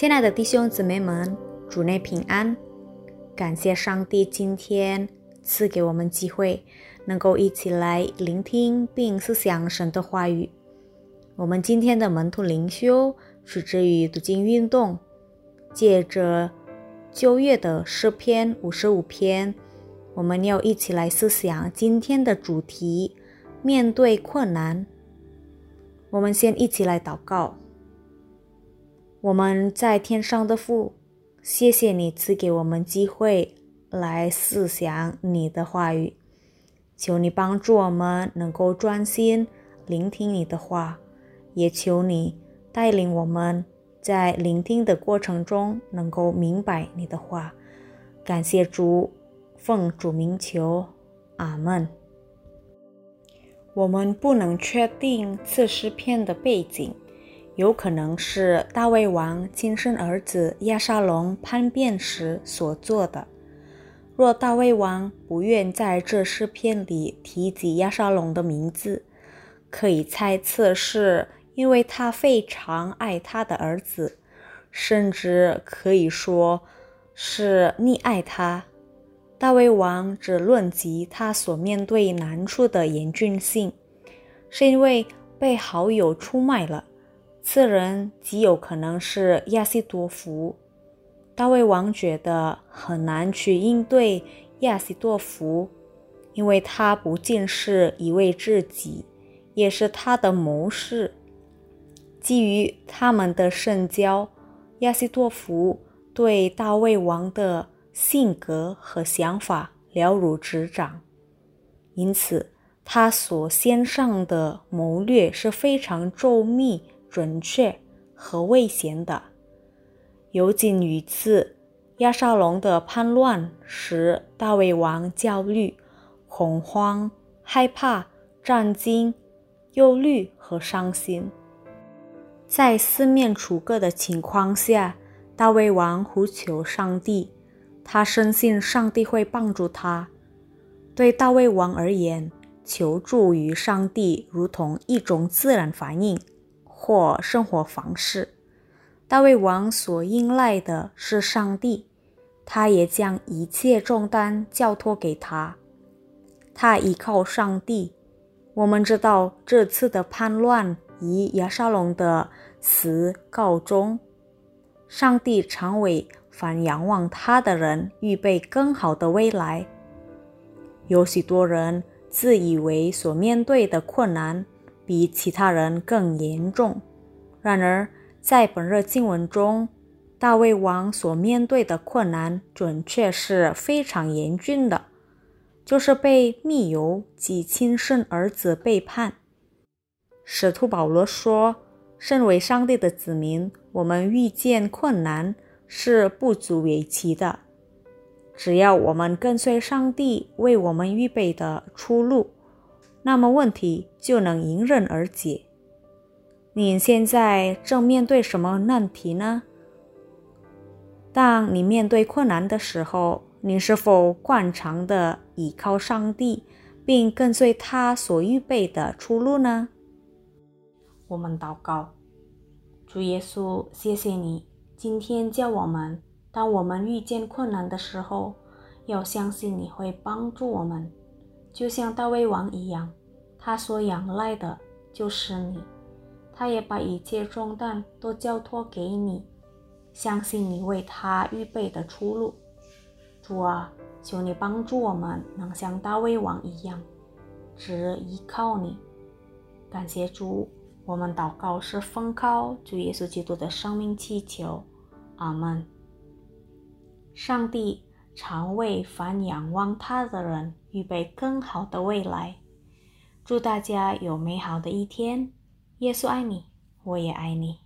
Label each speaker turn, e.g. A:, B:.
A: 亲爱的弟兄姊妹们，主内平安！感谢上帝今天赐给我们机会，能够一起来聆听并思想神的话语。我们今天的门徒灵修取之于读经运动，借着旧约的诗篇五十五篇，我们要一起来思想今天的主题：面对困难。我们先一起来祷告。我们在天上的父，谢谢你赐给我们机会来思想你的话语，求你帮助我们能够专心聆听你的话，也求你带领我们在聆听的过程中能够明白你的话。感谢主，奉主名求，阿门。我们不能确定此诗篇的背景。有可能是大卫王亲生儿子亚沙龙叛变时所做的。若大卫王不愿在这诗篇里提及亚沙龙的名字，可以猜测是因为他非常爱他的儿子，甚至可以说是溺爱他。大卫王只论及他所面对难处的严峻性，是因为被好友出卖了。此人极有可能是亚西多福。大卫王觉得很难去应对亚西多福，因为他不仅是一位知己，也是他的谋士。基于他们的深交，亚西多福对大卫王的性格和想法了如指掌，因此他所先上的谋略是非常周密。准确和危险的。有仅于此，亚沙龙的叛乱使大卫王焦虑、恐慌、害怕、战惊、忧虑和伤心。在四面楚歌的情况下，大卫王呼求上帝，他深信上帝会帮助他。对大卫王而言，求助于上帝如同一种自然反应。或生活方式，大卫王所依赖的是上帝，他也将一切重担交托给他。他依靠上帝。我们知道这次的叛乱以亚沙龙的死告终。上帝常为凡仰望他的人预备更好的未来。有许多人自以为所面对的困难。比其他人更严重。然而，在本日经文中，大卫王所面对的困难准确是非常严峻的，就是被密友及亲生儿子背叛。使徒保罗说：“身为上帝的子民，我们遇见困难是不足为奇的。只要我们跟随上帝为我们预备的出路。”那么问题就能迎刃而解。你现在正面对什么难题呢？当你面对困难的时候，你是否惯常的倚靠上帝，并跟随他所预备的出路呢？我们祷告，主耶稣，谢谢你今天叫我们，当我们遇见困难的时候，要相信你会帮助我们。就像大卫王一样，他所仰赖的就是你，他也把一切重担都交托给你，相信你为他预备的出路。主啊，求你帮助我们，能像大卫王一样，只依靠你。感谢主，我们祷告是奉靠主耶稣基督的生命祈求，阿门。上帝。常为凡仰望他的人预备更好的未来。祝大家有美好的一天。耶稣爱你，我也爱你。